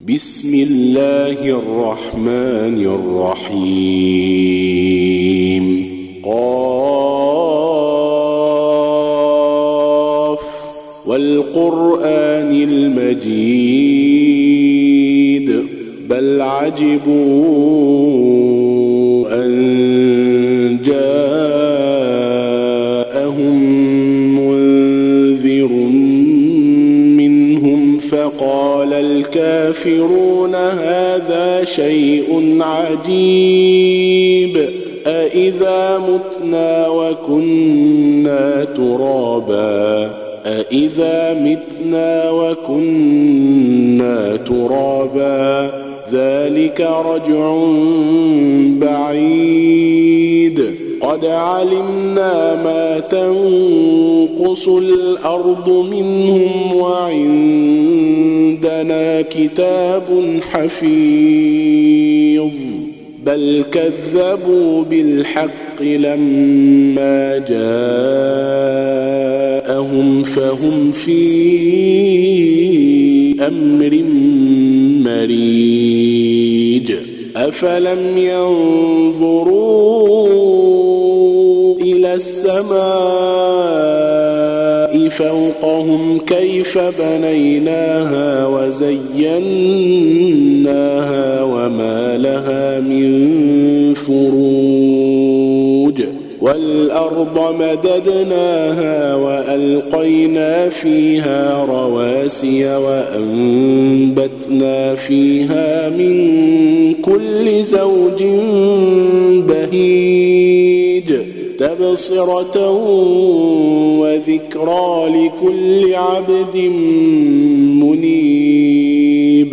بسم الله الرحمن الرحيم. قاف. والقرآن المجيد. بل عجبوا الكافرون هذا شيء عجيب. أإذا متنا وكنا ترابا؟ أإذا متنا وكنا ترابا؟ ذلك رجع بعيد. قد علمنا ما تنقص الأرض منهم وعندنا كتاب حفيظ. بل كذبوا بالحق لما جاءهم فهم في أمر مريج أفلم ينظروا إلى السماء فوقهم كيف بنيناها وزيناها وما لها من فروج. والأرض مددناها وألقينا فيها رواسي وأنبتنا فيها من كل زوج بهيج تبصرة وذكرى لكل عبد منيب.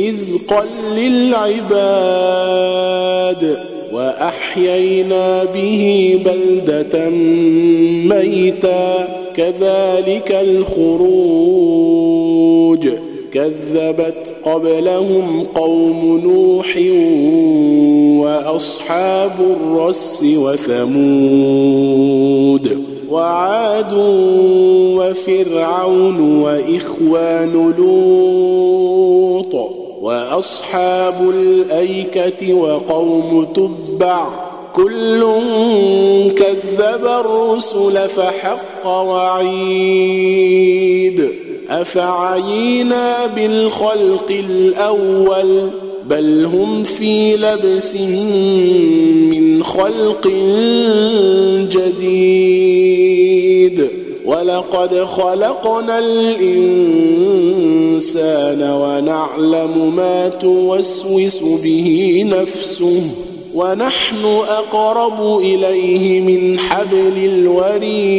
رزقا للعباد وأحيينا به بلدة ميتا. كذلك الخروج. كذبت قبلهم قوم نوح وأصحاب الرس وثمود وعاد وفرعون وإخوان لوط. وأصحاب الأيكة وقوم تبع كل كذب الرسل فحق وعيد أفعينا بالخلق الأول بل هم في لبس من خلق جديد ولقد خلقنا الإنسان ونعلم ما توسوس به نفسه ونحن أقرب إليه من حبل الوريد.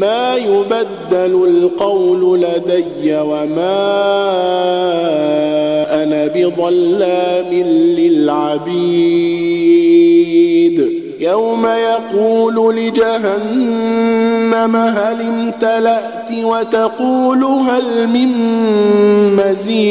ما يبدل القول لدي وما أنا بظلام للعبيد. يوم يقول لجهنم هل امتلأت وتقول هل من مزيد.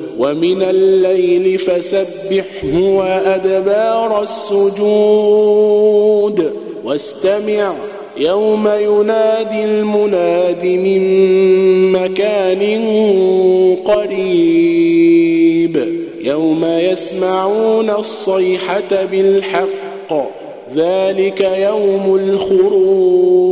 ومن الليل فسبحه وأدبار السجود. واستمع يوم ينادي المناد من مكان قريب. يوم يسمعون الصيحة بالحق ذلك يوم الخروج.